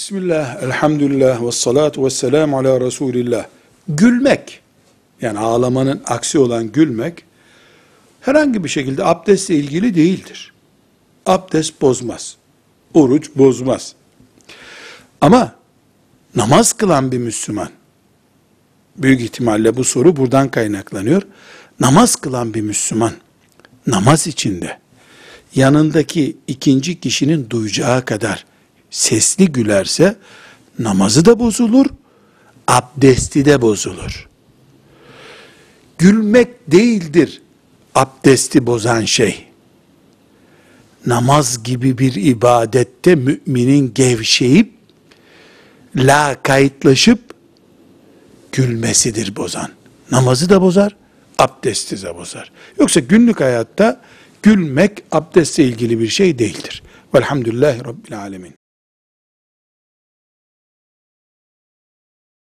Bismillah, elhamdülillah, ve salatu ve selamu ala Resulillah. Gülmek, yani ağlamanın aksi olan gülmek, herhangi bir şekilde abdestle ilgili değildir. Abdest bozmaz. Oruç bozmaz. Ama namaz kılan bir Müslüman, büyük ihtimalle bu soru buradan kaynaklanıyor. Namaz kılan bir Müslüman, namaz içinde, yanındaki ikinci kişinin duyacağı kadar sesli gülerse, namazı da bozulur, abdesti de bozulur. Gülmek değildir abdesti bozan şey. Namaz gibi bir ibadette müminin gevşeyip, la kayıtlaşıp, gülmesidir bozan. Namazı da bozar, abdesti de bozar. Yoksa günlük hayatta gülmek abdestle ilgili bir şey değildir. Velhamdülillahi Rabbil Alemin.